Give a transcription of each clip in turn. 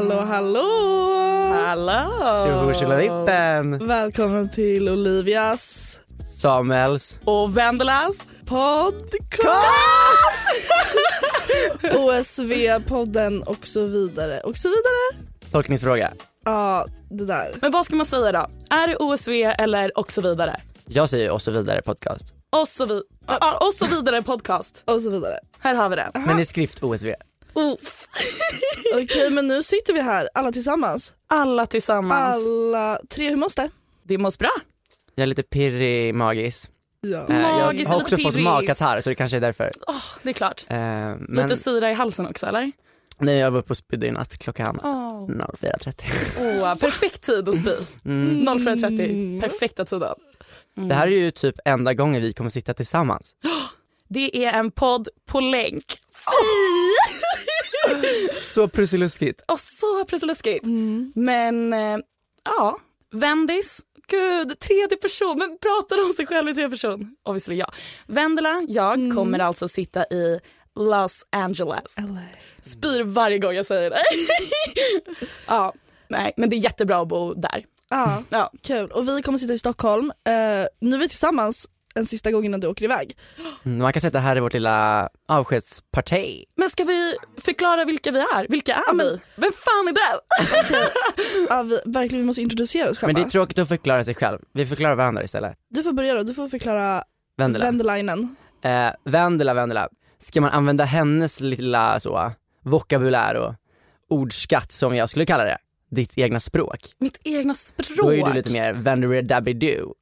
Hallå hallå! Hallå! Tjolivippen! Välkommen till Olivias Samuels. och Vendelas podcast! OSV-podden och så vidare och så vidare. Tolkningsfråga. Ja, det där. Men vad ska man säga då? Är det OSV eller och så vidare? Jag säger och så vidare podcast. Och så, vi- ja, och så vidare podcast. Och så vidare. Här har vi det. Men i skrift OSV. Oh, Okej, men nu sitter vi här alla tillsammans. alla tillsammans. Alla tre, hur måste det? Det mås bra. Jag är lite pirrig magis. Ja. Eh, jag Magis och har också fått magkatarr så det kanske är därför. Åh, det är klart. Eh, men Lite syra i halsen också eller? nej, jag var uppe och spydde i natt klockan Åh, 04.30. Åh, perfekt tid att spy. Mm. 04.30, perfekta tiden. Det här är ju typ enda gången vi kommer sitta tillsammans. Det är en podd på länk. Så prussiluskigt. Och så pressluskigt. Men eh, ja, Vendis, gud, tredje person. Men pratar om sig själv i tredje person? Obviously ja. Vendela, jag kommer alltså sitta i Los Angeles. Spyr varje gång jag säger det. ja, nej, men det är jättebra att bo där. Ja, Ja. kul. Och vi kommer sitta i Stockholm. Eh, nu är vi tillsammans en sista gång innan du åker iväg. Mm, man kan säga att det här är vårt lilla avskedsparti. Men ska vi förklara vilka vi är? Vilka är men- vi? Vem fan är det? Ja, vi, verkligen, vi måste introducera oss själva. Men det är tråkigt att förklara sig själv. Vi förklarar varandra istället. du får börja då, du får förklara Vendela. Vendelainen. Eh, Vendela, Vendela. Ska man använda hennes lilla så, vokabulär och ordskatt som jag skulle kalla det, ditt egna språk, Mitt egna språk. då är du lite mer Vendera Dabby Doo.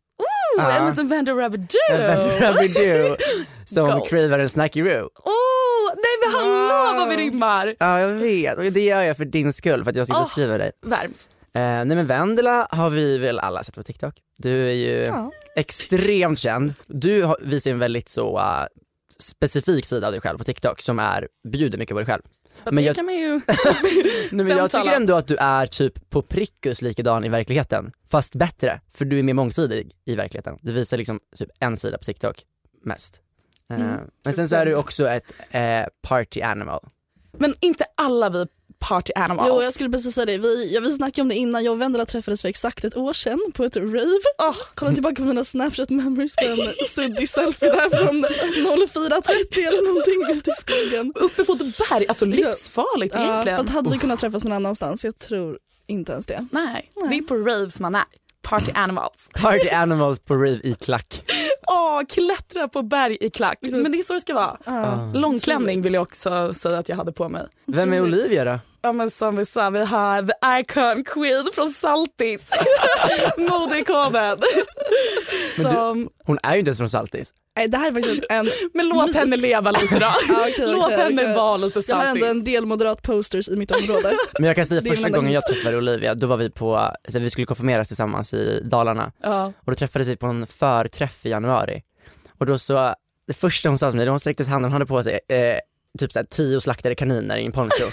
Oh, en Ja. liten Vander Rabbit Doo. Vendera Dabby Doo som Goals. cravar en snacky roo. Oh, nej men hallå vad vi rimmar! Ja jag vet, och det gör jag för din skull för att jag ska Åh. beskriva dig. Värms. Eh, nej men Vendela har vi väl alla sett på TikTok. Du är ju Ja. extremt känd. Du har, visar ju en väldigt så uh, specifik sida av dig själv på TikTok som är, bjuder mycket på dig själv. Men jag- ju Nej, men jag tycker ändå att du är typ på prickus likadan i verkligheten, fast bättre, för du är mer mångsidig i verkligheten. Du visar liksom typ en sida på TikTok, mest. Eh, Mm. Men sen så är du också ett eh, party animal. Men inte alla vi party animals. Jo jag skulle precis säga det, vi, ja, vi snackade om det innan, jag och Vendela träffades för exakt ett år sedan på ett rave. Åh, Kolla tillbaka på mina snapchat memories på en suddig selfie där från 04.30 eller någonting ute i skogen. uppe på ett berg, alltså livsfarligt Ja, för egentligen. att hade vi kunnat träffas någon annanstans, jag tror inte ens det. Nej, det är på raves man är. Party animals. Party animals på rave i klack. Åh, klättra på berg i klack. Men det är så det ska vara. Ja. Långklänning vill jag också säga att jag hade på mig. Vem är Olivia då? Ja men som vi sa, vi har the icon queen från Saltis. Modeikonen. Som, Hon är ju inte ens från Saltis. Nej, det här är faktiskt en... Men låt henne leva lite då. Ja, okej, låt okej, henne okej. vara lite Jag har ändå en saltis. del moderat posters i mitt område. Men jag kan säga första gången jag träffade Olivia, då var vi på, så vi skulle konfirmeras tillsammans i Dalarna Ja. och då träffades vi på en förträff i januari. Och då så, det första hon sa till mig, då hon sträckte ut handen, hon hade på sig eh, typ såhär tio slaktade kaniner i en poncho.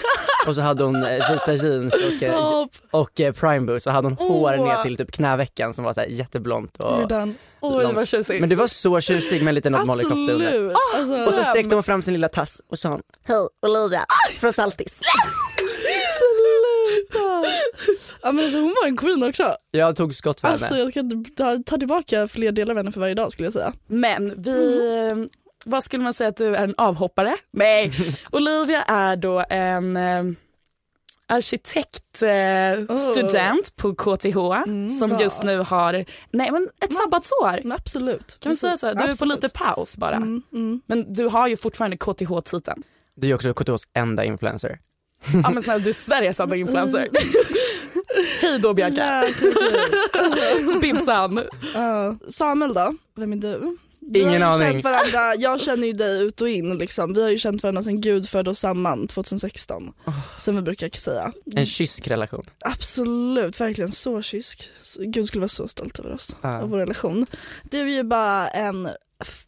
och så hade hon eh, vita jeans och, eh, Stopp, och eh, prime boots och hade hon hår Åh. ner till typ knävecken som var såhär jätteblont. Och. Oj Lång- vad tjusigt. men det var så tjusig med en liten Molly Kofta under. Alltså, Och så sträckte hon fram sin lilla tass och sa Hej Olivia, från Saltis. Ja, men alltså, hon var en queen också. Jag tog skott för Alltså, henne. jag kan ta, ta tillbaka fler delar av henne för varje dag skulle jag säga. Men vi, vad skulle man säga att du är en avhoppare? Nej, Olivia är då en eh, arkitektstudent eh, Oh. på KTH som bra. just nu har nej, men ett sabbatsår. Men absolut. Kan vi säga så? Du är på Absolut. lite paus bara. Mm, mm. Men du har ju fortfarande KTH-titeln. Du är också KTHs enda influencer. Ja men snälla du är Sveriges enda influencer. Hej då Bianca. Bibsan. Ja. Samuel då? Vem är du? Vi Ingen aning. Känt varandra, jag känner ju dig ut och in liksom. Vi har ju känt varandra sedan Gud förde oss samman 2016. Som vi brukar säga. En kysk relation. Absolut, verkligen så kysk. Gud skulle vara så stolt över oss Ja. och vår relation. Du är ju bara en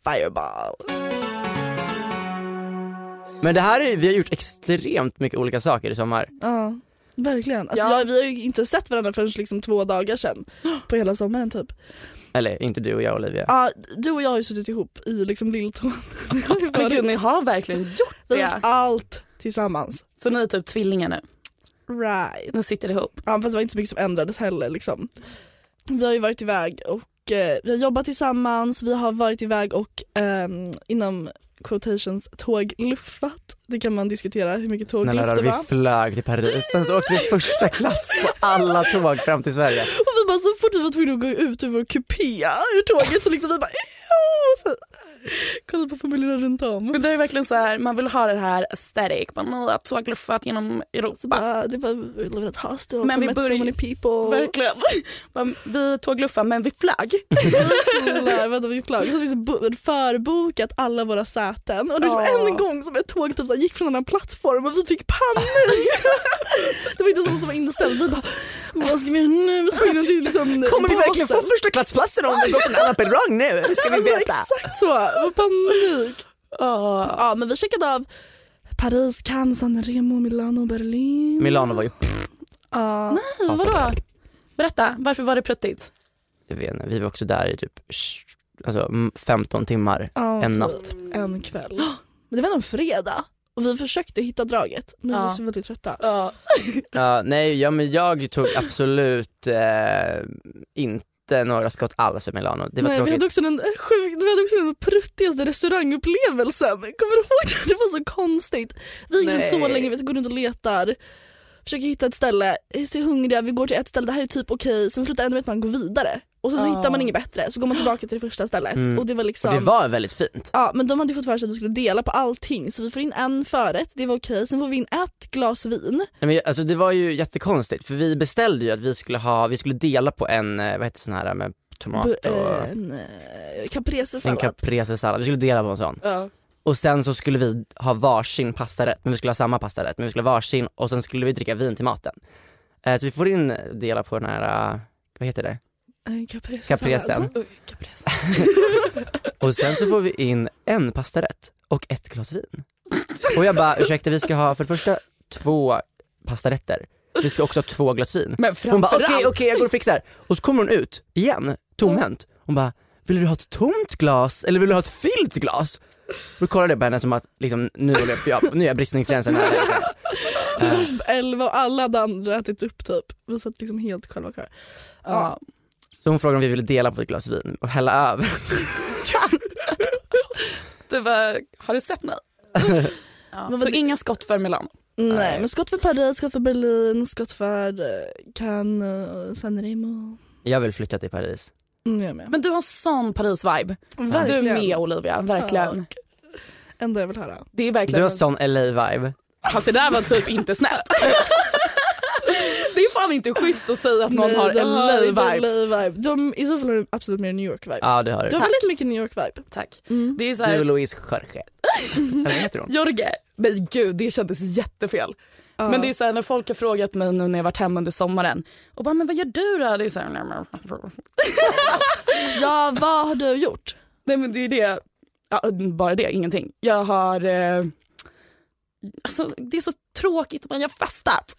fireball. Men det här är, vi har gjort extremt mycket olika saker i sommar. Ja, verkligen. Alltså, Ja. jag, vi har ju inte sett varandra förrän liksom två dagar sedan. På hela sommaren typ. Eller inte du och jag Olivia. Ja, du och jag har ju suttit ihop i liksom Lilltån. Men gud ni har verkligen gjort Vi har det. gjort allt tillsammans. Så ni är typ tvillingar nu. Right. Ni sitter ihop. Ja, fast det var inte så mycket som ändrades heller. Liksom. Vi har ju varit iväg och eh, vi har jobbat tillsammans, vi har varit iväg och ehm, inom quotations tågluffat. Det kan man diskutera hur mycket Snälla tågluff rara, det vi var. flög till Paris, sen så åkte vi första klass på alla tåg fram till Sverige. Och vi bara så fort vi var tvungna att gå ut ur vår kupé ur tåget så liksom vi bara så, kollade på familjerna runt om. Men det är verkligen så här, man vill ha det här aesthetic, man har tågluffat genom Europa. bara, det var we live in a hostel, Men vi börjar- so many people. Verkligen. Vi tågluffade men vi flög. Vänta, vi flög. Så vi liksom bo- förbokat alla våra säten och det var Ja. en gång som ett tåg typ så gick från en plattform och vi fick panik. det var inte så som var inställt. Vi bara, vad ska vi göra nu? Vi ska in till liksom båsen. första klassplatsen om vi går på en annan perrong nu? Ska Alltså, exakt så, var panik. Oh. Ja men vi checkade av Paris, Cannes, San Remo, Milano, Berlin. Milano var ju, Ja. Vadå? Berätta, varför var det pruttigt? jag vet inte, vi var också där i typ alltså, mm, 15 timmar. Ja, En typ natt. En kväll. Men det var en fredag och vi försökte hitta draget men vi var Ja. också väldigt trötta. Ja. Ja, nej, ja, men jag tog absolut eh, inte några skott alls för Milano. Det var Nej, vi tråkigt. hade också den sjuk, vi hade också den pruttigaste restaurangupplevelsen. Kommer du ihåg det? Det var så konstigt. Vi gick så länge, vi går runt och letar. Försöker hitta ett ställe, är så hungriga, vi går till ett ställe, det här är typ okej, sen slutar ändå med att man går vidare. Och sen så Ja. hittar man inget bättre, så går man tillbaka till det första stället. Mm. Och det var liksom... Och det var väldigt fint. Ja men de hade fått för sig att vi skulle dela på allting så vi får in en förrätt, det var okej, sen får vi in ett glas vin. Nej, men, alltså, det var ju jättekonstigt för vi beställde ju att vi skulle ha, vi skulle dela på en, eh, vad heter sån här med tomat och En eh, caprese en sallad. caprese-sallad. Vi skulle dela på en sån. Ja. Och sen så skulle vi ha varsin pastarätt, men vi skulle ha samma pastarätt, men vi skulle ha varsin och sen skulle vi dricka vin till maten. Eh, så vi får in dela på den här, vad heter det? Caprese Capresen. sallad. Oj, caprese. Och sen så får vi in en pastarätt och ett glas vin. Och jag bara, ursäkta vi ska ha för det första två pastarätter, vi ska också ha två glas vin. Men Hon bara okej framförallt, okej jag går och fixar. Och så kommer hon ut igen, tomhänt. Hon bara, vill du ha ett tomt glas eller vill du ha ett fyllt glas? Då kollade jag på henne som att liksom, nu, håller jag, nu är bristningsgränsen nära. Vi Eh, var typ elva och alla hade andra ätit upp typ. Vi satt liksom helt själva kvar. ja. Så hon frågade om vi ville dela på ett glas vin och hälla över. det var, har du sett mig? Ja. Så inga skott för Milano. Nej men skott för Paris, skott för Berlin, skott för eh, Cannes, och San Remo. Jag vill flytta till Paris. Mm, jag med. Men du har sån Paris-vibe. Du är med Olivia, verkligen. Enda jag vill höra. Det är Du verkligen, har sån LA-vibe. alltså det där var typ inte snällt. Fan inte schysst att säga att någon Nej, har LA-vibes. LA-vibe. De, I så fall har de absolut mer New York-vibe. Ja det har Du du. har väldigt mycket New York-vibe. Tack. Mm. Det är så Du här, och Louise Jorge. Eller vad heter hon? Jorge. Nej gud, det kändes jättefel. Ja. Men det är så här, när folk har frågat mig nu när jag varit hemma under sommaren och bara men vad gör du då? Det är så här, men... Ja, vad har du gjort? nej men det är det, ja, bara det, ingenting. Jag har, eh... alltså det är så tråkigt men jag har festat.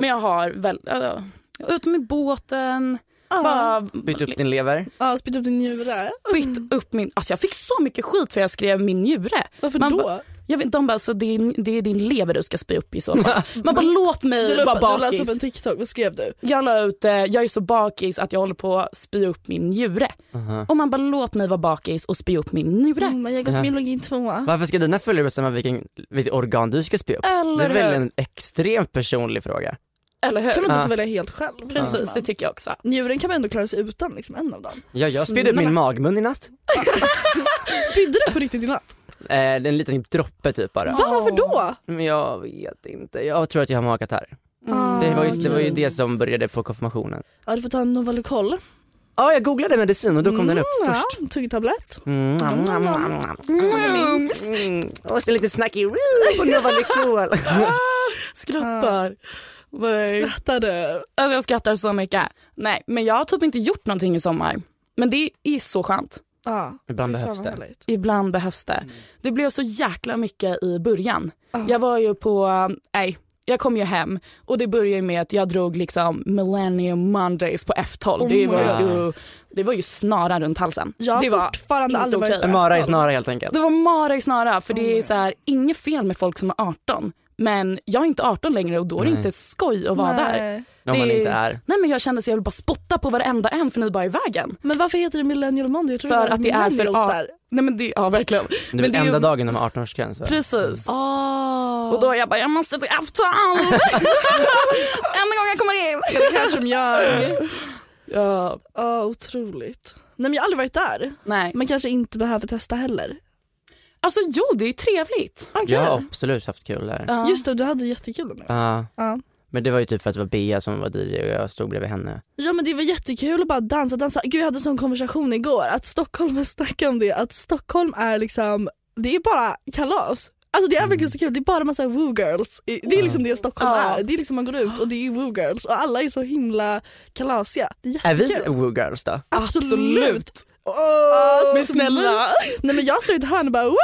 Men jag har väl, uh, ute med båten, bara Bytt upp din lever. Ja, spytt upp din njure. bytt upp min, alltså jag fick så mycket skit för jag skrev min njure. Varför Man då? ba- Jag vet, de bara, så det är, det är din lever du ska spy upp i så fall. Man bara låt Du mig la vara upp, du bakis. upp en TikTok, vad skrev du? Jag la ut, eh, jag är så bakis att jag håller på att spy upp min njure. Och man bara låt mig vara bakis och spy upp min njure. Mm, jag har gått biologin tvåa. Varför ska dina följare bestämma vilken, vilket organ du ska spy upp? Eller Det är väl en extremt personlig fråga. Eller hur? Kan man inte Ja. få välja helt själv? Precis, det tycker jag också. Njuren kan man ändå klara sig utan liksom, en av dem. Ja, jag spydde upp min magmun i natt. Spydde du på riktigt i natt? Eh, en liten droppe typ bara. Va, varför då? Men jag vet inte, jag tror att jag har magkatarr. Mm. Det var, ju, det var ju okej. det som började på konfirmationen. Ja, du får ta en Novalucol. Ja, jag googlade medicin och då kom den upp Mm, först. Ja, tuggtablett. Mm. Mm. Mm. Mm. Och så lite snacky på Novalucol. Skrattar. Nej. Skrattar du? Alltså jag skrattar så mycket. Nej, men jag har typ inte gjort någonting i sommar. Men det är så skönt. Ja. Ibland behövs det. härligt. Ibland behövs det. Det blev så jäkla mycket i början. Ja. Jag var ju på, nej, jag kom ju hem och det började ju med att jag drog liksom Millennium Mondays på F12. Oh det, var ju, det var ju snara runt halsen. Jag det var fortfarande inte aldrig varit. En mara i snara helt enkelt. Det var mara i snara för det Oh är så här, inget fel med folk som är 18. Men jag är inte 18 längre och då är det inte skoj att vara där. Om man det- inte är. Nej men jag kände att jag vill bara spotta på varenda en för ni bara är i vägen. Men varför heter det Millennial Monday? Jag tror För var att det är för millennials där. Nej men det, ja verkligen. Det är men väl det är enda ju- dagen de har 18-årsgräns va? Precis. Oh. Och då är jag bara, jag måste till F12. Enda gången jag kommer in. Catch 'em young. Ja, Ja, otroligt. Nej men jag har aldrig varit där. nej. Man kanske inte behöver testa heller. Alltså jo det är trevligt. Okej. Jag har absolut haft kul där. Ja. Just det, du hade jättekul nu. Ja. Ja. Men det var ju typ för att det var Bea som var DJ och jag stod bredvid henne. Ja men det var jättekul att bara dansa, dansa. Gud jag hade en sån konversation igår att Stockholm snackade om det, att Stockholm är liksom, det är bara kalas. Alltså det är verkligen så kul, det är bara massa woo girls. Det är liksom det Stockholm Ja. är. Det är liksom man går ut och det är woo girls och alla är så himla kalasiga. Det är Är vi jättekul. woo girls då? Absolut. Men snälla. Nej men jag står i ett hörn och bara woho!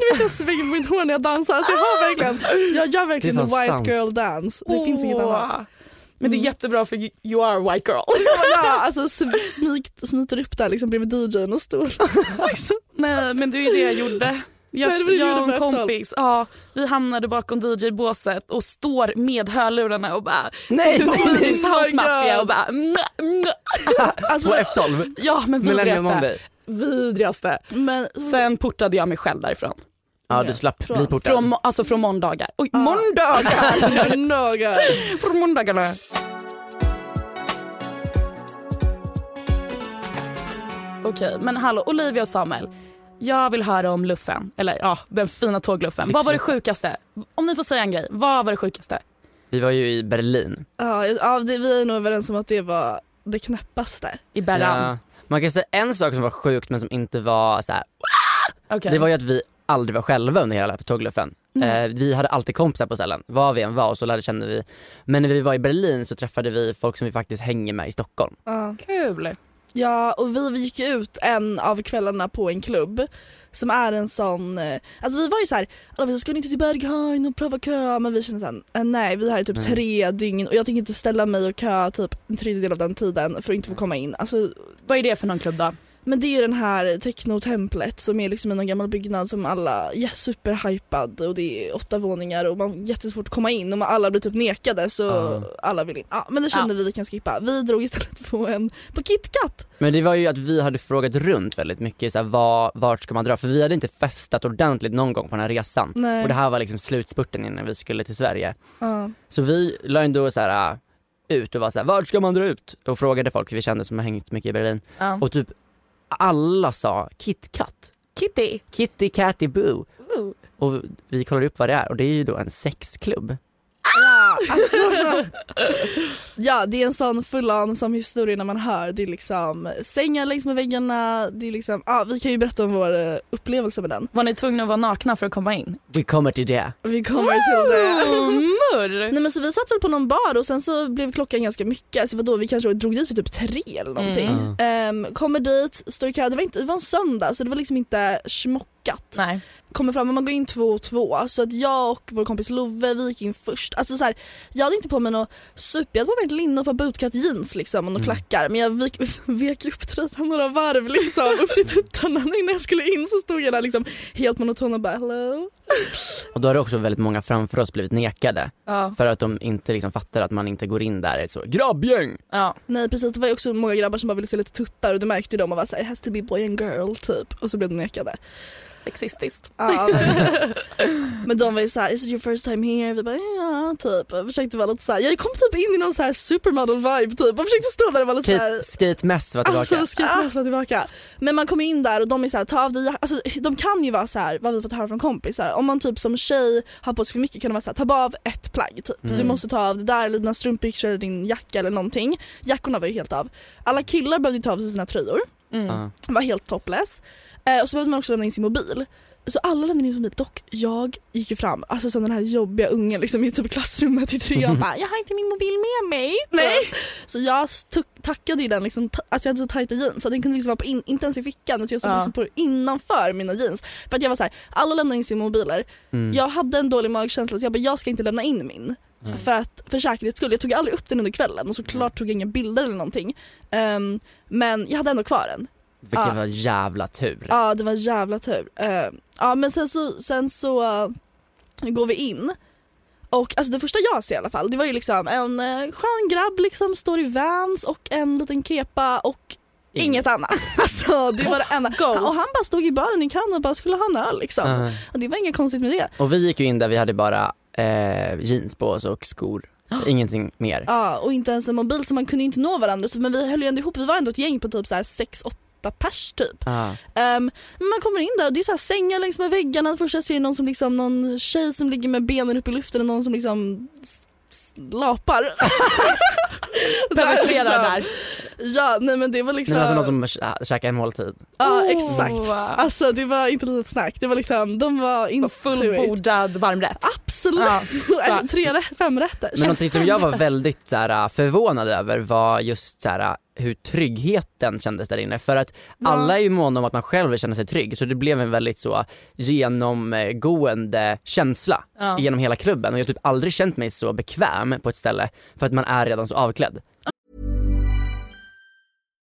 Ni vet jag svänger på mitt hår när jag dansar. Alltså jag har verkligen, jag gör verkligen fan white sant. girl dance. Det finns inget annat. Men det är jättebra för you are white girl. Ja, alltså smiter upp där liksom bredvid DJn och står. liksom. Nej men det är ju det jag gjorde. Nej, det jag och en på F12. kompis, ja, vi hamnade bakom DJ-båset och står med hörlurarna och bara Nej! typ Swedish House Mafia och bara. Alltså, På F12? Ja men vidrigaste. Vidrigaste. men, Sen portade jag mig själv därifrån. Ja du slapp Från- bli portad. Från, alltså från måndagar. Oj, Ah. måndagar! Några. från måndagarna. Okej, men hallå Olivia och Samuel. Jag vill höra om luffen, eller ja, den fina tågluffen. Vad var det sjukaste? Om ni får säga en grej, vad var det sjukaste? Vi var ju i Berlin. Ja, ja det, vi är nog överens om att det var det knäppaste. I Berran? Ja. Man kan säga en sak som var sjukt men som inte var så här. Okej. det var ju att vi aldrig var själva under hela tågluffen. Eh, vi hade alltid kompisar på ställen, var vi än var och så lärde kände vi. Men när vi var i Berlin så träffade vi folk som vi faktiskt hänger med i Stockholm. Ja. Kul. Ja och vi, vi gick ut en av kvällarna på en klubb som är en sån, eh, alltså vi var ju såhär, alla vi ska ni inte till Berghain och pröva kö? Men vi kände såhär, eh, nej vi är här i typ Nej. tre dygn och jag tänker inte ställa mig och kö typ en tredjedel av den tiden för att inte få komma in. Alltså, Vad är det för någon klubb då? Men det är ju den här technotemplet som är liksom i någon gammal byggnad som alla är superhypad och det är åtta våningar och man har jättesvårt att komma in och man, alla blir typ nekade så Ja. alla vill in. Ja men det kände vi vi kan skippa. Vi drog istället på en, på KitKat. Men det var ju att vi hade frågat runt väldigt mycket, så här, var, vart ska man dra? För vi hade inte festat ordentligt någon gång på den här resan. Nej. Och det här var liksom slutspurten innan vi skulle till Sverige. Ja. Så vi la ändå så här, äh, ut och var så här, vart ska man dra ut? Och frågade folk vi kände som har hängt mycket i Berlin. Ja. Och typ alla sa KitKat. Kitty. Kitty Catty Boo. Och vi kollade upp vad det är och det är ju då en sexklubb. Alltså, ja det är en sån full on som historia när man hör. Det är liksom sängar längs med väggarna. Det är liksom, ja, vi kan ju berätta om vår eh, upplevelse med den. Var ni tvungna att vara nakna för att komma in? Vi kommer till det. Vi kommer till det. Nej men så vi satt väl på någon bar och sen så blev klockan ganska mycket, alltså vadå vi kanske drog dit för typ tre eller någonting. Mm. Ehm, kommer dit, står i kö, det var, inte, det var en söndag så det var liksom inte smockat. Nej. Kommer fram, men man går in två och två så att jag och vår kompis Love vi gick in först. Alltså så här, jag hade inte på mig något super, jag hade på mig ett linne och ett par bootcut jeans liksom och några klackar men jag vek, vek upp tröjan några varv liksom upp till tuttarna innan jag skulle in så stod jag där liksom helt monoton och bara hello. Och då har det också väldigt många framför oss blivit nekade Ja. för att de inte liksom fattar att man inte går in där så grabbgäng. Ja. Nej precis, det var ju också många grabbar som bara ville se lite tuttar och det märkte ju de och var såhär it has to be boy and girl typ och så blev de nekade. Sexistiskt. Ja, men, men de var ju såhär, is it your first time here? Vi bara ja typ. Jag försökte vara lite såhär, jag kom typ in i någon så här supermodel vibe typ och försökte stå där och vara lite såhär Skate, skate mess var tillbaka. Alltså skate ah. tillbaka. Men man kommer in där och de är såhär, ta av dig alltså, de kan ju vara så här, vad vi fått höra från kompisar, om man typ som tjej har på sig för mycket kan det vara såhär, ta bara av ett plagg typ. Mm. Du måste ta av det där eller dina strumpbyxor eller din jacka eller någonting. Jackorna var ju helt av. Alla killar behövde ju ta av sig sina tröjor, Mm. Var helt topless. Eh, och så behövde man också lämna in sin mobil. Så alla lämnade in sin mobil, dock jag gick ju fram, alltså som den här jobbiga ungen liksom i typ klassrummet i trean bara, jag har inte min mobil med mig. Nej. Så jag tackade ju den liksom, alltså jag hade så tajta jeans så den kunde liksom vara på in, inte ens i fickan utan jag stod Ja. liksom på innanför mina jeans. För att jag var så här, alla lämnar in sina mobiler. Mm. Jag hade en dålig magkänsla så jag bara, jag ska inte lämna in min. Mm. För att för säkerhets skull, jag tog aldrig upp den under kvällen och såklart tog jag inga bilder eller någonting. Ehm, men jag hade ändå kvar den. Vilken ja. var jävla tur. Ja det var jävla tur. Uh, ja men sen så, sen så uh, går vi in och alltså det första jag ser i alla fall det var ju liksom en uh, skön grabb liksom står i Vans och en liten kepa och Inget, Inget annat. Alltså, det var det enda. Han, och han bara stod i baren i Kanada och bara skulle ha en öl liksom. Uh. Och det var inget konstigt med det. Och vi gick ju in där vi hade bara eh, jeans på oss och skor. Ingenting mer. Ja och inte ens en mobil så man kunde inte nå varandra. Så, men vi höll ju ändå ihop, vi var ändå ett gäng på typ 6-8 åtta pers typ. Ah. Um, man kommer in där och det är så här sängar längs med väggarna. Först ser jag någon, som liksom, någon tjej som ligger med benen upp i luften och någon som liksom lapar. Liksom. Penetrerar där. Ja, nej men det var liksom... Men alltså liksom- någon som käkar en måltid? Ja oh, exakt. Alltså det var inte litet snack. Det var liksom, de var inte... Fullbordad varmrätt? Absolut. Ja, eller Tre, fem rätter. Men någonting som jag var väldigt så här, förvånad över var just så här, hur tryggheten kändes där inne. För att alla är ju måna om att man själv känna sig trygg så det blev en väldigt så genomgående känsla Ja. genom hela klubben och jag har typ aldrig känt mig så bekväm på ett ställe för att man är redan så avklädd.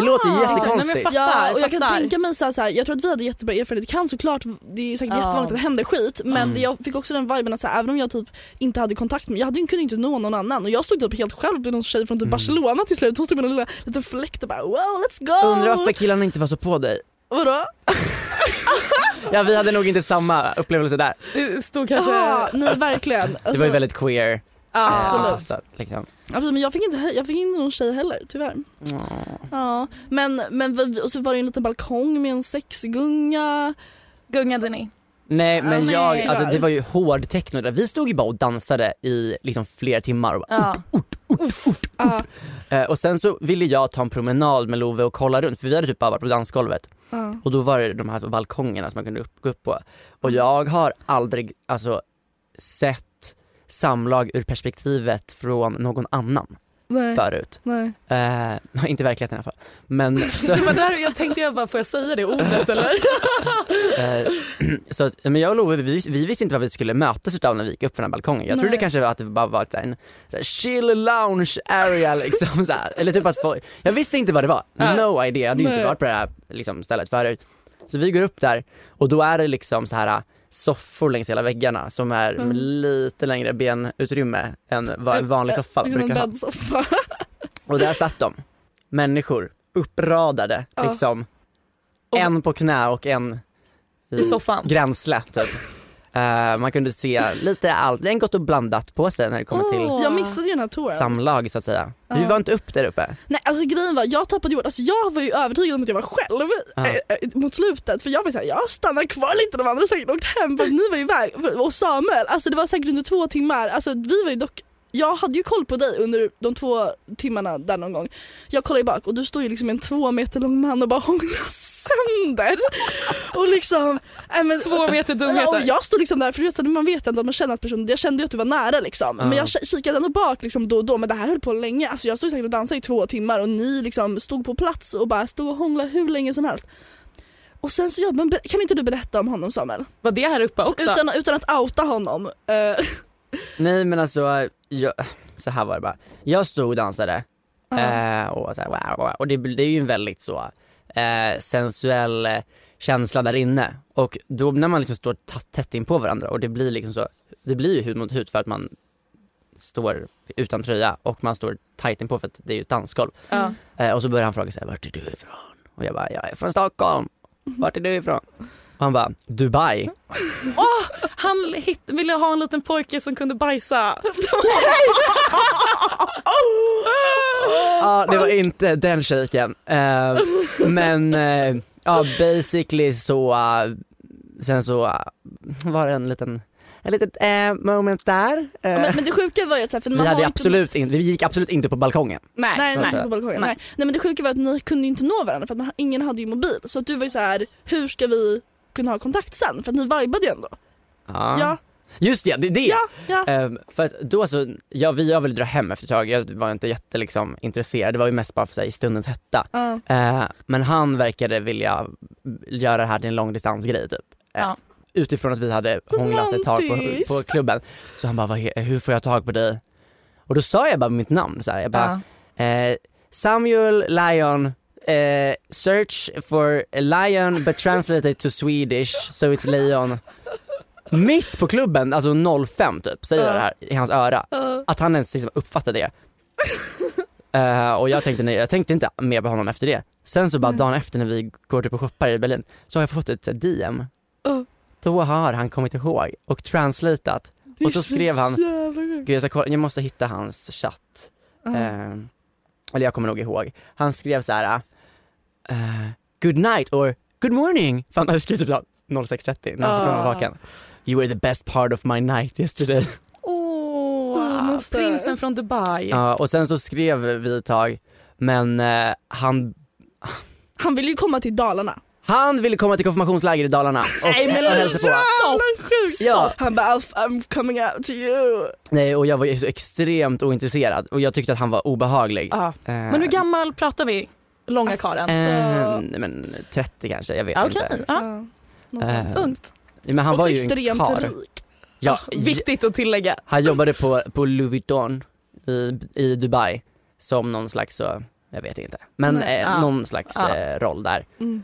Det låter Ah, nej, jättekonstigt. fattar, Ja och jag kan tänka mig så här, så här, jag tror att vi hade jättebra erfarenhet, det kan såklart, det är säkert Ja. jättevanligt att det händer skit men det, jag fick också den viben att så här, även om jag typ inte hade kontakt med, jag hade, kunde inte nå någon annan och jag stod typ helt själv med någon tjej från typ Barcelona till slut, hon stod med en lilla, liten fläkt och bara wow let's go! Undrar varför killarna inte var så på dig. Vadå? ja vi hade nog inte samma upplevelse där. Det stod kanske... Ja, nej verkligen. Alltså, Det var ju väldigt queer. Ja. Absolut. Så, liksom. absolut. Men jag fick, inte, jag fick inte någon tjej heller tyvärr. Ja, men, men vi- och så var det ju en liten balkong med en sexgunga. Gungade ni? Nej men nej, jag, alltså tyvärr. det var ju hård techno där. Vi stod ju bara och dansade i liksom flera timmar och, bara, Ja. Ja, eh, och sen så ville jag ta en promenad med Love och kolla runt för vi hade typ bara varit på dansgolvet ja. och då var det de här balkongerna som man kunde upp, gå upp på. Och jag har aldrig alltså sett samlag ur perspektivet från någon annan Nej, förut. nej. Eh, inte i verkligheten i alla fall. Men så, Det var där jag tänkte jag bara, får jag säga det ordet eller? Eh, så men jag och Love, vi, vi visste inte vad vi skulle mötas utav när vi gick upp för den här balkongen. Jag trodde Nej. kanske att det bara var ett, en här, chill lounge area liksom så här. Eller typ att få, jag visste inte vad det var. No idea, jag hade ju inte varit på det här liksom, stället förut. Så vi går upp där och då är det liksom så här soffor längs hela väggarna som är med lite längre benutrymme än vad en vanlig soffa Liksom en brukar ha. bäddsoffa. Och där satt de, människor, uppradade Ja. liksom. En på knä och en I soffan? gränsle typ. Eh, man kunde se lite allt, det är gott och blandat på sig när det kommer till Jag missade ju den här touren. samlag så att säga. Du var inte upp där uppe? Nej alltså grejen var, jag tappade jord. Alltså jag var ju övertygad om att jag var själv eh, eh, mot slutet. För jag var såhär, jag stannar kvar lite, de andra har säkert åkt hem för ni var iväg. Och Samuel, alltså det var säkert under två timmar. Alltså vi var ju dock jag hade ju koll på dig under de två timmarna där någon gång. Jag kollar ju bak och du står ju liksom en två meter lång man och bara hånglar sönder. Och liksom... äh, men, Två meter Ja, och dumheter. jag stod liksom där, för du vet, man vet ändå att man känner att personen, jag kände ju att du var nära liksom. Men jag ki- kikade ändå bak liksom då och då men det här höll på länge. Alltså jag stod säkert och dansade i två timmar och ni liksom stod på plats och bara stod och hånglade hur länge som helst. Och sen så, ja, men kan inte du berätta om honom Samuel? Var det här uppe också? Utan, utan att outa honom. Nej men alltså, jag, så här var det bara. Jag stod och dansade eh, och, så här, wow, wow, och det, det är ju en väldigt så eh, sensuell eh, känsla där inne och då när man liksom står tätt in på varandra och det blir liksom så, det blir ju hud mot hud för att man står utan tröja och man står tajt in på för att det är ju ett dansgolv. Ja. Eh, och så börjar han fråga sig, vart är du ifrån? Och jag bara, jag är från Stockholm. Vart är du ifrån? Och han bara, Dubai. Han hit, ville ha en liten pojke som kunde bajsa. Ja, det var inte den shaken. Eh, men eh, ja, basically så, eh, sen så eh, var det en liten, en litet eh, moment där. Men, men det sjuka var ju att för vi, man hade har inte- absolut in, vi gick absolut inte på balkongen. Nej. Nej, nej, på balkongen. Nej. Nej. men det sjuka var att ni kunde inte nå varandra för att man, ingen hade ju mobil. Så att du var ju så här, hur ska vi kunna ha kontakt sen? För att ni vibade ju ändå. Ja. Ja, Just det, det, det. ja, ja. Ehm, för att då så, ja, vi jag ville dra hem efter ett tag, jag var inte jätte liksom, intresserad, det var ju mest bara för sig, i stundens hetta. ja. Eh, men han verkade vilja göra det här till en långdistansgrej typ. Eh, Ja. Utifrån att vi hade hånglat ett tag på, på klubben. Så han bara, "Vad he- hur får jag tag på dig? Och då sa jag bara mitt namn så här. jag bara, eh, Samuel Lion, eh, search for a lion but translated to Swedish so it's leon. Mitt på klubben, alltså 05 typ, säger jag det här i hans öra. Att han ens liksom uppfattade det. Eh, och jag tänkte, nej, jag tänkte inte mer på honom efter det. Sen så bara dagen efter när vi går typ och shoppar i Berlin så har jag fått ett så här, DM. Uh. Då har han kommit ihåg och translatat. Och så skrev han, gud jag, ska kolla, jag måste hitta hans chatt. Eh, eller jag kommer nog ihåg. Han skrev så här. Eh, good night or good morning. För han hade skrivit typ så här 06.30 när han fortfarande var Ah. vaken. You were the best part of my night yesterday. Åh, Finaste. prinsen från Dubai. Ja, och sen så skrev vi ett tag, men eh, han, Han ville ju komma till Dalarna. han ville komma till konfirmationsläger i Dalarna och, Nej, men och hälsa på. Sjukt! Ja. Han bara "Alf, I'm coming out to you. Nej, och jag var ju så extremt ointresserad och jag tyckte att han var obehaglig. Ja. Eh, Men hur gammal pratar vi? Långa karen? eh, nej, men 30 kanske, jag vet Ja, inte. Ja. Eh, ungt. men han Också var ju extremt rik. Ja, Viktigt att tillägga. Han jobbade på, på Louis Vuitton i, i Dubai som någon slags, så, jag vet inte, men Nej. eh, Ja. någon slags Ja. eh, roll där. Mm.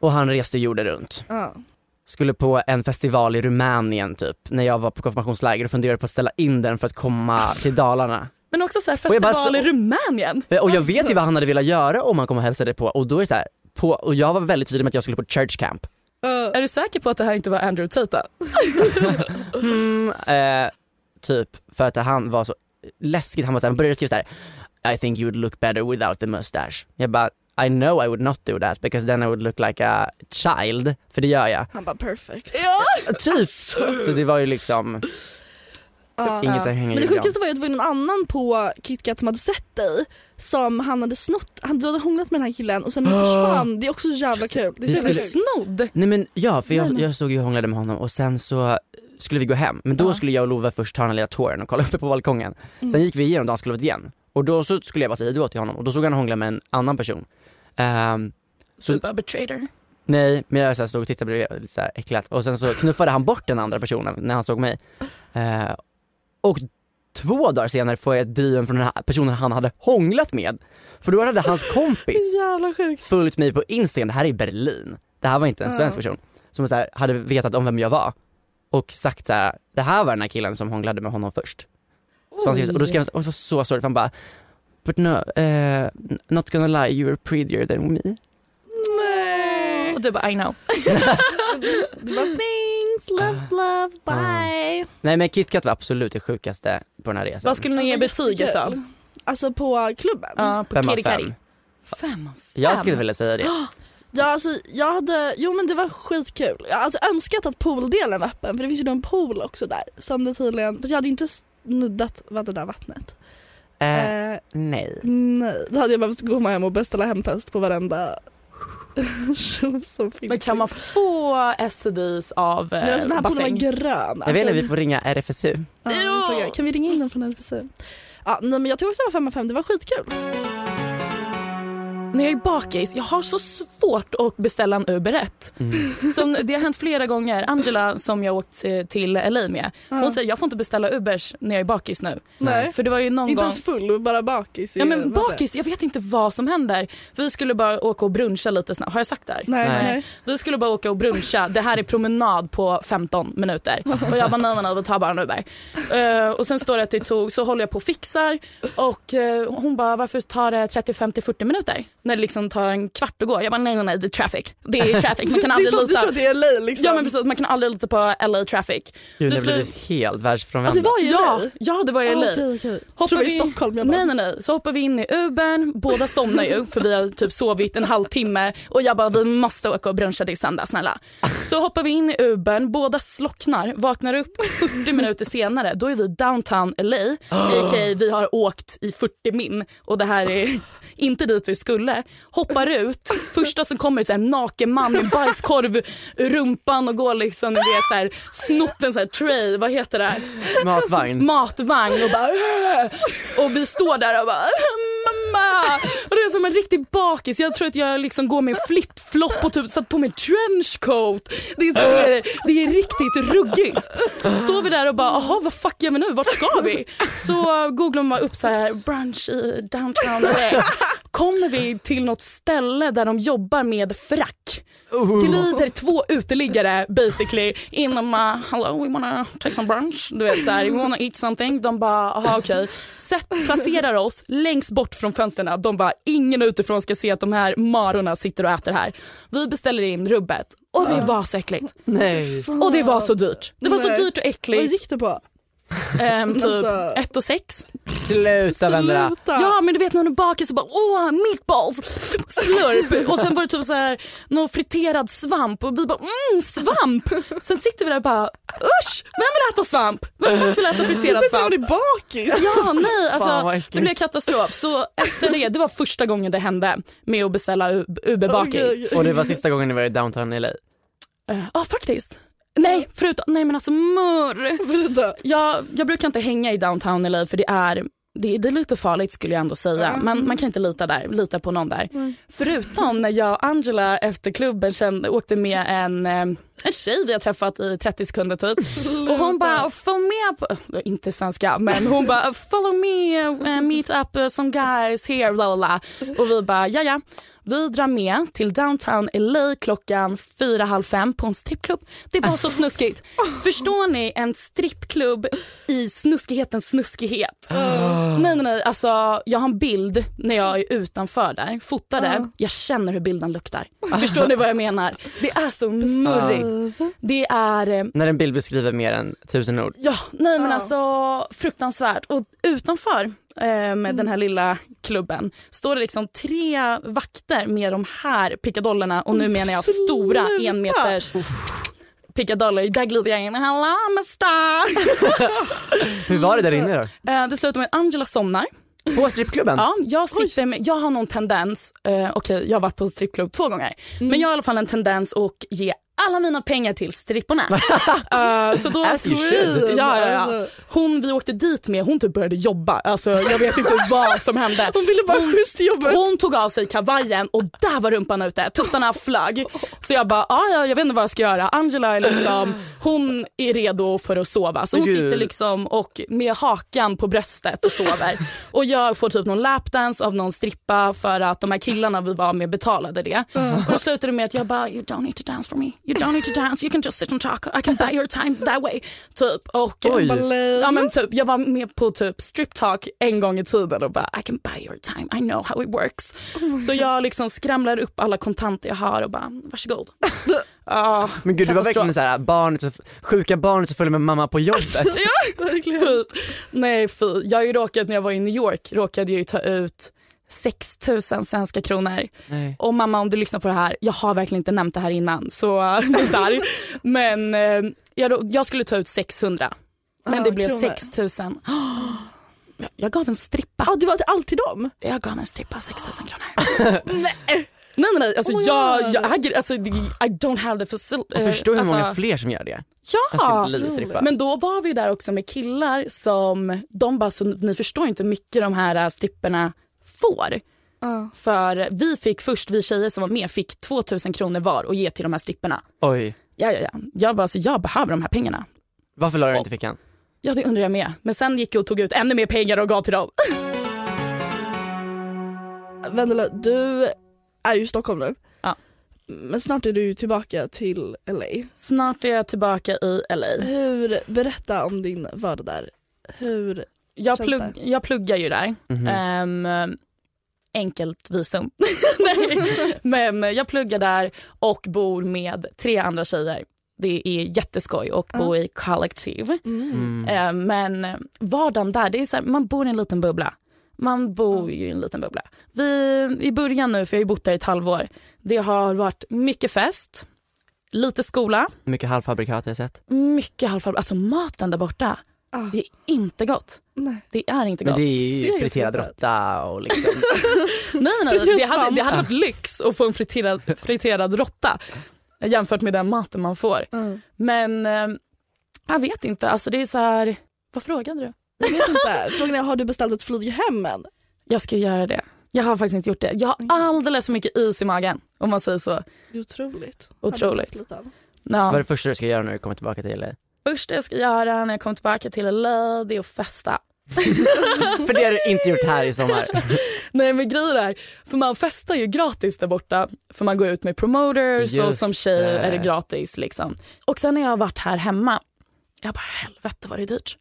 Och han reste jorden runt. Ja. Skulle på en festival i Rumänien typ, när jag var på konfirmationsläger och funderade på att ställa in den för att komma till Dalarna. Men också så här bara festival så- i Rumänien. Och jag Alltså. vet ju vad han hade velat göra om han kom och hälsade på och då är det så här, på, och jag var väldigt tydlig med att jag skulle på church camp. Är du säker på att det här inte var Andrew Tate? Mm, eh, typ för att han var så läskigt, han var så här, han började skriva så här. I think you would look better without the mustache. Jag bara I know I would not do that because then I would look like a child, för det gör jag. Han bara perfect. Typ! Så det var ju liksom Ja. inget att hänga Men det sjukaste var ju att det var ju någon annan på KitKat som hade sett dig som han hade snott, han hade hånglat med den här killen och sen försvann. Det är också så jävla kul. Det är skulle- kul. Snodd? Nej men ja, för jag, jag stod ju och hånglade med honom och sen så skulle vi gå hem, men då Ja. skulle jag och Love först ta den här lilla touren och kolla uppe på balkongen. Mm. Sen gick vi igenom dansgolvet igen och då så skulle jag bara säga hejdå till honom och då såg han hångla med en annan person. Ehm, så, Du bara betrader. nej, men jag så här stod och tittade bredvid lite så här äcklat och sen så knuffade han bort den andra personen när han såg mig. Eh, och två dagar senare får jag ett DM från den här personen han hade hånglat med. För då hade hans kompis följt mig på Instagram, det här är i Berlin, det här var inte en svensk person, som så här, hade vetat om vem jag var och sagt så här, det här var den här killen som hånglade med honom först. Så han skrev, och då skrev han, så- och det var så sorgligt, han bara But no, eh, not gonna lie, you were prettier than me. Och du bara I know. Det var thanks, love, love, bye. Nej men KitKat var absolut det sjukaste på den här resan. Vad skulle ni ge betyget då? Alltså på klubben? Ja, på Fem av fem. Fem av fem? Jag skulle vilja säga det. Ja alltså jag hade, jo men det var skitkul. Jag hade alltså önskat att pooldelen var öppen för det finns ju en pool också där. Som det tydligen, fast jag hade inte snuddat vad det där vattnet. Eh, Eh, nej. nej, då hade jag behövt gå hem och beställa hemtest på varenda som finns. Men kan man få STDs av Nej, alltså, den eh, här bassäng? var grön. Jag vet inte, Alltså, vi får ringa RFSU. ja, vi får. Kan vi ringa in dem från RFSU? Ja, nej, men jag tycker också det var 5 av 5, det var skitkul. När jag är bakis, jag har så svårt att beställa en Uber rätt. Mm. Som, det har hänt flera gånger. Angela som jag åkt eh, till LA med, hon säger jag får inte beställa Ubers när jag är bakis nu. Nej. För det var ju någon Inte gång ens full, bara bakis. Ja men bakis, jag vet inte vad som händer. Vi skulle bara åka och bruncha lite snabbt. Har jag sagt det här? Nej, Nej. Vi skulle bara åka och bruncha. Det här är promenad på 15 minuter. Och jag bara nej, nej, nej vi tar bara en Uber. Eh, och sen står det att det tog, så håller jag på och fixar och eh, hon bara varför tar det 30, 50, 40 minuter? När det liksom tar en kvart att gå. Jag bara nej nej nej det är traffic. Det är traffic. Man kan Det är aldrig som du lita. tror att det är LA liksom. Ja men precis, man kan aldrig lita på LA traffic. Gud, Det jag skulle- blev helt Ja, världsfrånvänd. det var Ja, LA. ja det var i Ah, LA. okej, okej. Hoppar vi- Stockholm jag bara. Nej nej nej, så hoppar vi in i Ubern, båda somnar ju för vi har typ sovit en halvtimme och jag bara vi måste åka och bruncha till söndag snälla. Så hoppar vi in i Ubern, båda slocknar, vaknar upp 40 minuter senare, då är vi downtown LA, a.k.a. vi har åkt i 40 min och det här är inte dit vi skulle. Hoppar ut, första som kommer är här, en naken man med bajskorv rumpan och går liksom, ni vet så här, snott en så här tray, vad heter det? Matvagn. matvagn och bara och vi står där och bara mamma och det är som en riktig bakis. Jag tror att jag liksom går med flip-flop och typ satt på mig trenchcoat. Det är, så, det är, riktigt ruggigt. Står vi där och bara jaha vad fuck gör vi nu, vart ska vi? Så googlar man upp så här brunch i downtown LA. Kommer vi till något ställe där de jobbar med frack. Glider två uteliggare basically in och bara hello we wanna take some brunch. Du vet såhär we wanna eat something. De bara aha okej. Sätt, placerar oss längst bort från fönstren. De bara ingen utifrån ska se att de här marorna sitter och äter här. Vi beställer in rubbet och det var så äckligt. Nej. Och det var så dyrt. Det var så Nej. dyrt och Vad äckligt. gick det på? Ehm, typ Alltså- ett och sex. Sluta Vendela. Ja men du vet när hon är bakis så bara åh meatballs, slurp och sen var det typ så här någon friterad svamp och vi bara mm svamp. Sen sitter vi där och bara usch vem vill äta svamp? Vem fan vill äta friterad Sen svamp? blev ni bakis. Ja nej alltså det blev katastrof så efter det, det var första gången det hände med att beställa Uber bakis. Okej. Och det var sista gången ni var i downtown LA. Ja ah, faktiskt. Nej förutom, nej men alltså. Berätta. Jag, jag brukar inte hänga i downtown LA för det är, det, är- det är lite farligt skulle jag ändå säga. Men man kan inte lita där, lita på någon där. Förutom när jag och Angela efter klubben kände, åkte med en, eh, en tjej vi har träffat i 30 sekunder typ. Och hon bara följ med på, inte svenska men hon bara follow me, uh, meet up uh, some guys here bla bla. Och vi bara ja ja. Vi drar med till downtown LA klockan fyra, halv fem på en strippklubb. Det var så snuskigt. Förstår ni en strippklubb i snuskighetens snuskighet? Nej, nej, nej. Alltså, jag har en bild när jag är utanför där, fotade. Jag känner hur bilden luktar. Förstår ni vad jag menar? Det är så murrigt. Det är... eh, När en bild beskriver mer än tusen ord. Ja, nej men alltså fruktansvärt. Och utanför eh, med den här lilla klubben står det liksom tre vakter med de här pickadollerna och nu menar jag stora enmeters pickadoller. Där glider jag in. Hello mister! Hur var det där inne då? Eh, det slutar med att Angela somnar. På strippklubben? Ja, jag, sitter med, jag har någon tendens, eh, okej jag har varit på strippklubb två gånger, men jag har i alla fall en tendens att ge alla mina pengar till stripporna. Eh, så då, As you should. ja, ja, ja. Hon vi åkte dit med, hon typ började jobba. Alltså, jag vet inte vad som hände. Hon ville bara schysst till jobbet. Hon tog av sig kavajen och där var rumpan ute, tuttarna flög. Så jag bara, ah, ja, jag vet inte vad jag ska göra. Angela är liksom, hon är redo för att sova. Så hon Gud. sitter liksom och med hakan på bröstet och sover. Och jag får typ någon lapdance av någon strippa för att de här killarna vi var med betalade det. Och då slutade det med att jag bara, you don't need to dance for me. You don't need to dance, you can just sit and talk. I can buy your time that way. Typ. Och. Ja, men typ, jag var med på typ strip talk en gång i tiden och bara I can buy your time, I know how it works. Så jag liksom skramlar upp alla kontanter jag har och bara varsågod. Ah, Men gud du var verkligen såhär, barnet, så- sjuka barnet som följer med mamma på jobbet. Ja, typ. Nej fy, jag har ju råkat när jag var i New York råkade jag ju ta ut 6 000 svenska kronor. Nej. Och mamma om du lyssnar på det här, jag har verkligen inte nämnt det här innan så inte arg. Men eh, jag, jag skulle ta ut 600 men Ah, det blev kronor. 6 000. Jag, jag gav en strippa. Ja, det var alltid dem. Jag gav en strippa 6 000 kronor. nej. Nej nej alltså Oh jag, jag äger, alltså I don't have the facility. Och förstå hur alltså, många fler som gör det. Ja, Alltså, bli strippa. men då var vi där också med killar som, de bara så ni förstår inte hur mycket de här äh, stripperna får. Ja. För vi fick först, vi tjejer som var med fick 2000 kronor var och ge till de här stripperna. Oj, Ja, ja, ja. Jag bara, så jag behöver de här pengarna. varför la du inte fickan? Ja det undrar jag med. Men sen gick jag och tog ut ännu mer pengar och gav till dem. Vendela, du är ju i Stockholm nu. Ja. Men snart är du tillbaka till LA. Snart är jag tillbaka i LA. Hur, berätta om din vardag där. Hur, Jag, plugg, jag pluggar ju där. Mhm. Ehm, enkelt visum. Nej. Men jag pluggar där och bor med tre andra tjejer. Det är jätteskoj att bo i kollektiv. Mm. Ehm, men vardagen där, det är så här, man bor i en liten bubbla. Man bor ju i en liten bubbla. Vi, I början nu, för jag har ju bott där i ett halvår, det har varit mycket fest, lite skola, Mycket halvfabrikat har jag sett. mycket halvfarbror. Alltså maten där borta, Ah. det är inte gott. nej. Det är inte Men gott. det är ju friterad råtta och liksom. Nej, nej, nej. Det, hade, det hade varit lyx att få en friterad, friterad råtta jämfört med den maten man får. Mm. Men eh, jag vet inte, alltså det är så här, vad frågade du? Jag vet inte. Frågan är, har du beställt ett flyg hem än? Jag ska göra det. Jag har faktiskt inte gjort det. Jag har alldeles för mycket is i magen om man säger så. Det är otroligt. Otroligt. Vad är det första du ska göra när du kommer tillbaka till LA? Första jag ska göra när jag kommer tillbaka till LA det är att festa. För det har du inte gjort här i sommar. Nej men grejen är, för man festar ju gratis där borta. För man går ut med promoters och Just som tjej det. är det gratis. Liksom. Och sen när jag har varit här hemma, jag bara helvete vad det är dyrt.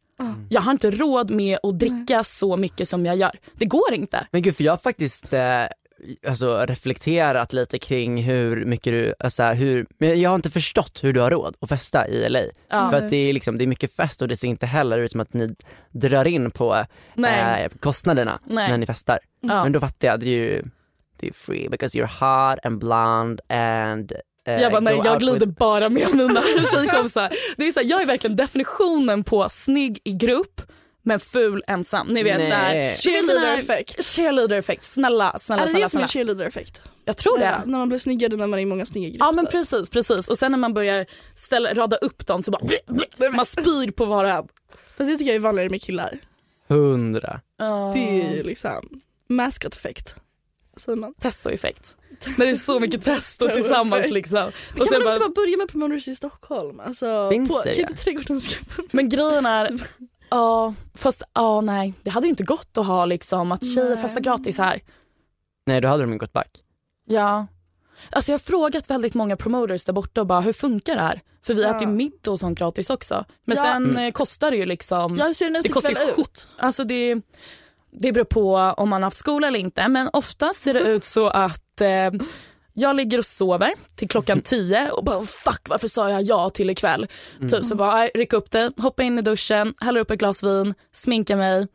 Jag har inte råd med att dricka så mycket som jag gör. Det går inte. Men gud för jag har faktiskt eh, alltså, reflekterat lite kring hur mycket du, alltså, hur, men jag har inte förstått hur du har råd att festa i LA. Ja. För att det är, liksom, det är mycket fest och det ser inte heller ut som att ni drar in på eh, kostnaderna Nej. när ni festar. Ja. Men då fattar jag, det är ju det är free because you're hot and blonde and eh, Jag bara, nej jag glider with- bara med mina tjejkompisar. Det är så här, jag är verkligen definitionen på snygg i grupp men ful ensam. Ni vet såhär, du vet den Cheerleader här- effekt. Cheerleader effekt. Snälla, snälla, Är det snälla. det som är snälla. cheerleader effekt? Jag tror det. Ja, när man blir snyggare när man är i många snygga grupper. Ja men precis, precis. Och sen när man börjar ställa, rada upp dem så bara man spyr på var och en. Fast det tycker jag är vanligare med killar. Hundra. Det är ju liksom mascot effekt. Säger man. Testoeffekt. När det är så mycket testo tillsammans liksom. Men Och kan sen man bara, inte bara börja med promoters i Stockholm? Alltså, Finns på, det Kan inte trädgården skaffa men grejen är, ja fast ja nej det hade ju inte gått att ha liksom att tjejer festar gratis här. Nej då hade de ju gått back. Ja. Alltså jag har frågat väldigt många promoters där borta och bara hur funkar det här? För vi Ja. äter ju middag och sånt gratis också. Men Ja. sen Mm. eh, kostar det ju liksom. Ja, hur ser den ut det kostar ju ut? Alltså det, det beror på om man har haft skola eller inte. Men ofta ser det ut så att eh, jag ligger och sover till klockan 10 och bara fuck varför sa jag ja till ikväll? Typ så bara rycka upp dig, hoppa in i duschen, hälla upp ett glas vin, sminka mig.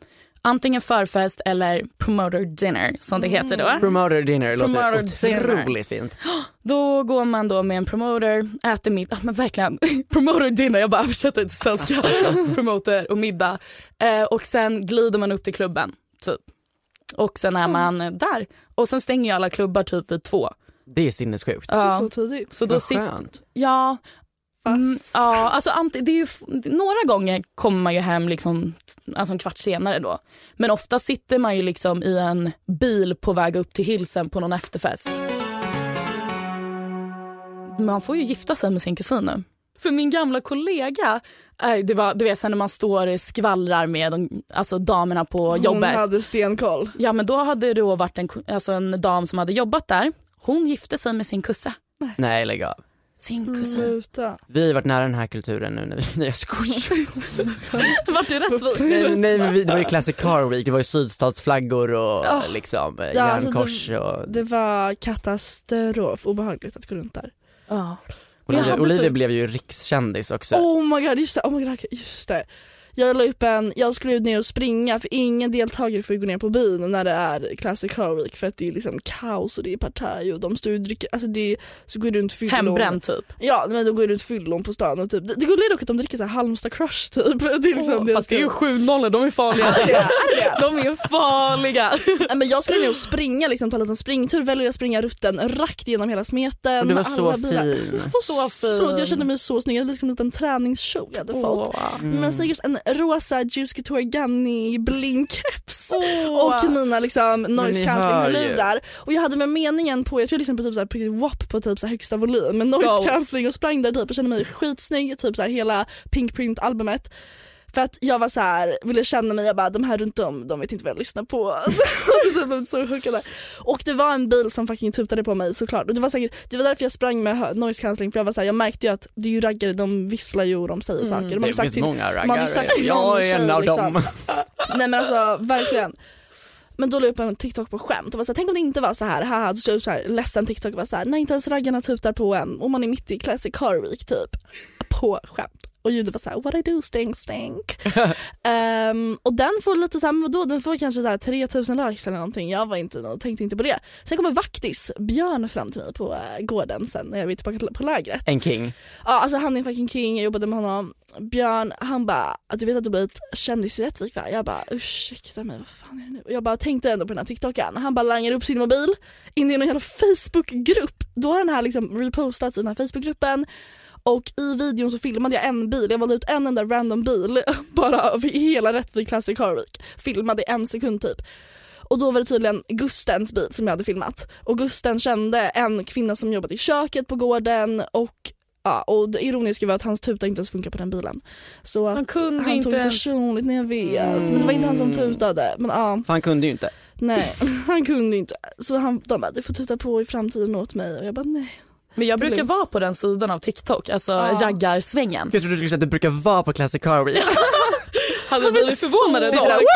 Antingen förfest eller promoter dinner som det heter då. Promoter dinner låter Promoter dinner. otroligt fint. Då går man då med en promoter, äter middag, men verkligen promoter dinner, jag bara översätter till svenska. promoter och middag. Eh, och sen glider man upp till klubben typ. Och sen är man där. Och sen stänger ju alla klubbar typ vid två. Det är sinnessjukt. Det är Ja, så tidigt. så då Vad sitter, skönt. ja, mm, ja, alltså det är ju, några gånger kommer man ju hem liksom, alltså en kvart senare då. Men ofta sitter man ju liksom i en bil på väg upp till Hilsen på någon efterfest. Man får ju gifta sig med sin kusin nu. För min gamla kollega, eh, det var, du vet sen när man står och skvallrar med de, alltså damerna på Hon jobbet. hade stenkoll. Ja men då hade det då varit en, alltså en dam som hade jobbat där. Hon gifte sig med sin kusse. Nej lägg av. Sin Mm. kusin. Sluta. Vi har varit nära den här kulturen nu när vi, nej jag skojar. Vart det rätt? nej, men- nej men vi, det var ju Classic Car Week, det var ju sydstatsflaggor och Ja. liksom eh, Ja, alltså, järnkors och Det var katastrof, obehagligt att gå runt där. Ja. Jag Olivia, hade Olivia typ- blev ju rikskändis också. Oh my god, just det. Oh my god, just det. Jag la upp en, jag skulle ut ner och springa för ingen deltagare får gå ner på byn när det är Classic Car Week för att det är liksom kaos och det är partaj och de står och dricker, alltså det är, så går det runt fyllon. Hembränd typ. Ja men de går runt fyllon på stan och typ, det, det gulliga är dock att de dricker så här Halmstad crush typ. Det är liksom Åh, deras fast det är ju grej. sju nollor, de är farliga. Det? Det? De är farliga. Men jag skulle ner och springa, liksom, ta en liten springtur, väljer att springa rutten rakt genom hela smeten. Och du var med så fin. Jag var Så så fin. Förlåt, jag kände mig så snygg, jag hade liksom en liten träningsshow jag hade fått. Åh. Men sneakers, en rosa Juice Couture Gunny blinkkeps Åh. och mina liksom noise ni cancelling hör ju. hörlurar. Och jag hade med meningen på, jag tror liksom på typ såhär WAP på typ så högsta volym med noise cancelling och sprang där typ och kände mig skitsnygg, typ så hela Pink Print albumet. För att jag var så här, ville känna mig, jag bara de här runt om de vet inte vad jag lyssnar på. Jag blev så hookade. Och det var en bil som fucking tutade på mig såklart. Och det var, säkert, det var därför jag sprang med noise cancelling för jag var så här, jag märkte ju att det är ju raggare, de visslar ju och de säger saker. De Det finns till- många de hade ju sagt raggare, till jag är en av liksom. dem. Nej men alltså verkligen. Men då la jag upp en TikTok på skämt och var så här, tänk om det inte var så här, haha, då upp så här ledsen TikTok och var så här, när inte ens raggarna tutar på en och man är mitt i Classic Car Week typ. På skämt. Och ljudet var så här, what I do stink stink. Ehm, och den får lite såhär, vadå den får kanske så här 3000 likes eller någonting. Jag var inte, tänkte inte på det. Sen kommer vaktis, Björn fram till mig på äh, gården sen när jag var tillbaka på lägret. En king. Ja alltså han är fucking king, jag jobbade med honom. Björn han bara, du vet att du blivit kändis i Rättvik va? Jag bara ursäkta mig vad fan är det nu? Och jag bara tänkte ändå på den här TikToken. Han bara langar upp sin mobil in i en jävla Facebookgrupp. Då har den här liksom repostats i den här Facebookgruppen och i videon så filmade jag en bil, jag valde ut en enda random bil bara över hela Rättvik Classic Car Week. Filmade i en sekund typ. Och då var det tydligen Gustens bil som jag hade filmat. Och Gusten kände en kvinna som jobbade i köket på gården och Ja, och det ironiska var att hans tuta inte ens funkar på den bilen. Så Han kunde han inte tog det ens- personligt när jag vet. Men det var inte han som tutade. Men ja, För han kunde ju inte. nej han kunde inte. Så han, de bara, du får tuta på i framtiden åt mig och jag bara nej. Men jag brukar vara på den sidan av TikTok, alltså Ja. raggarsvängen. Jag trodde du skulle säga att du brukar vara på Classic Car Week. Hade du blivit förvånade så då? kul.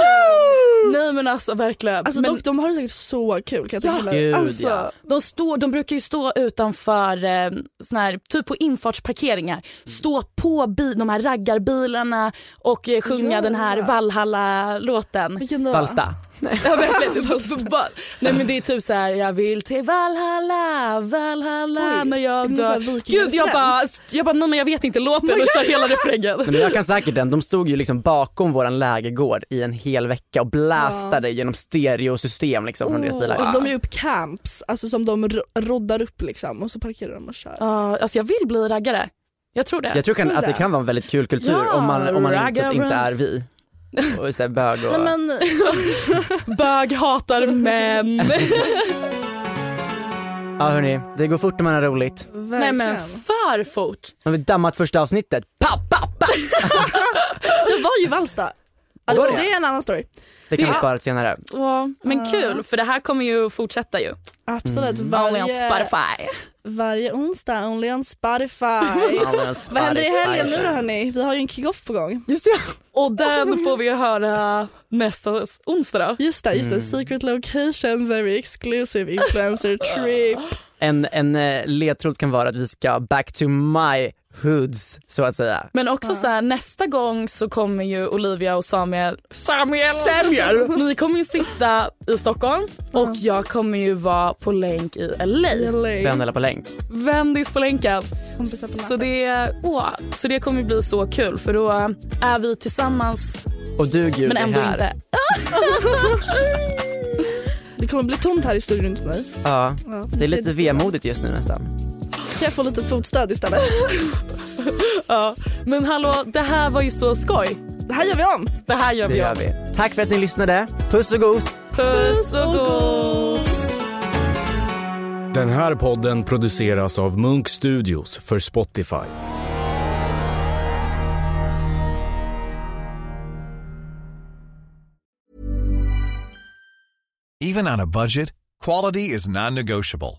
Nej men alltså verkligen. Alltså men dock, de har det säkert så kul kan jag Ja, tänka gud, alltså, ja. de, står, de brukar ju stå utanför, eh, sån här, typ på infartsparkeringar, stå på bi, de här raggarbilarna och eh, sjunga Ja. den här Valhalla-låten. Valsta. Ja, verkligen. Va- Nej men det är typ så här: jag vill till Valhalla, Valhalla Oj, när är jag dör. Gud jag bara, jag bara nej men jag vet inte låten och kör hela refrängen. Nej, men jag kan säkert den, de stod ju liksom bakom våran lägergård i en hel vecka och blastade genom stereosystem liksom från deras bilar. Och de är upp camps, alltså som de ro- roddar upp liksom och så parkerar de och kör. Ja, alltså jag vill bli raggare. Jag tror det. Jag tror kan, Tror att det det. kan vara en väldigt kul kultur Ja, om man, om man typ inte är vi. Och så här bög och... Nej, men, Bög hatar män. Ja hörni, det går fort när man har roligt. nej verkligen. men för fort. Nu har vi dammat första avsnittet. Pa, pa, pa. Jag var ju Valsta. Alltså, det? det är en annan story. Det kan vi spara till senare. Ja, men kul för det här kommer ju fortsätta ju. Absolut. Only on Varje, Spotify. varje onsdag, only on Spotify. Alldeles Vad händer i helgen nu Spotify. då hörni? Vi har ju en kick-off på gång. Just det. Och den får vi höra nästa onsdag då. Just det, just det. Secret location, very exclusive influencer trip. En, en eh, ledtråd kan vara att vi ska back to my hoods så att säga. Men också så här, nästa gång så kommer ju Olivia och Samuel, Samuel, Samuel! ni kommer ju sitta i Stockholm och jag kommer ju vara på länk i LA. LA. Vendela på länk. Vändis på länken. Kompisar på Så det, åh, så det kommer bli så kul för då är vi tillsammans Och du Gud men är ändå här. inte. Det kommer bli tomt här i studion mig. Ja, Ja, det är lite vemodigt just nu nästan. Kan jag få lite fotstöd istället? Ja. Men hallå, det här var ju så skoj. Det här gör vi om. Det här gör Det vi gör om. vi. Tack för att ni lyssnade. Puss och gos. Puss och gos. Den här podden produceras av Munk Studios för Spotify. Even on a budget, quality is non-negotiable.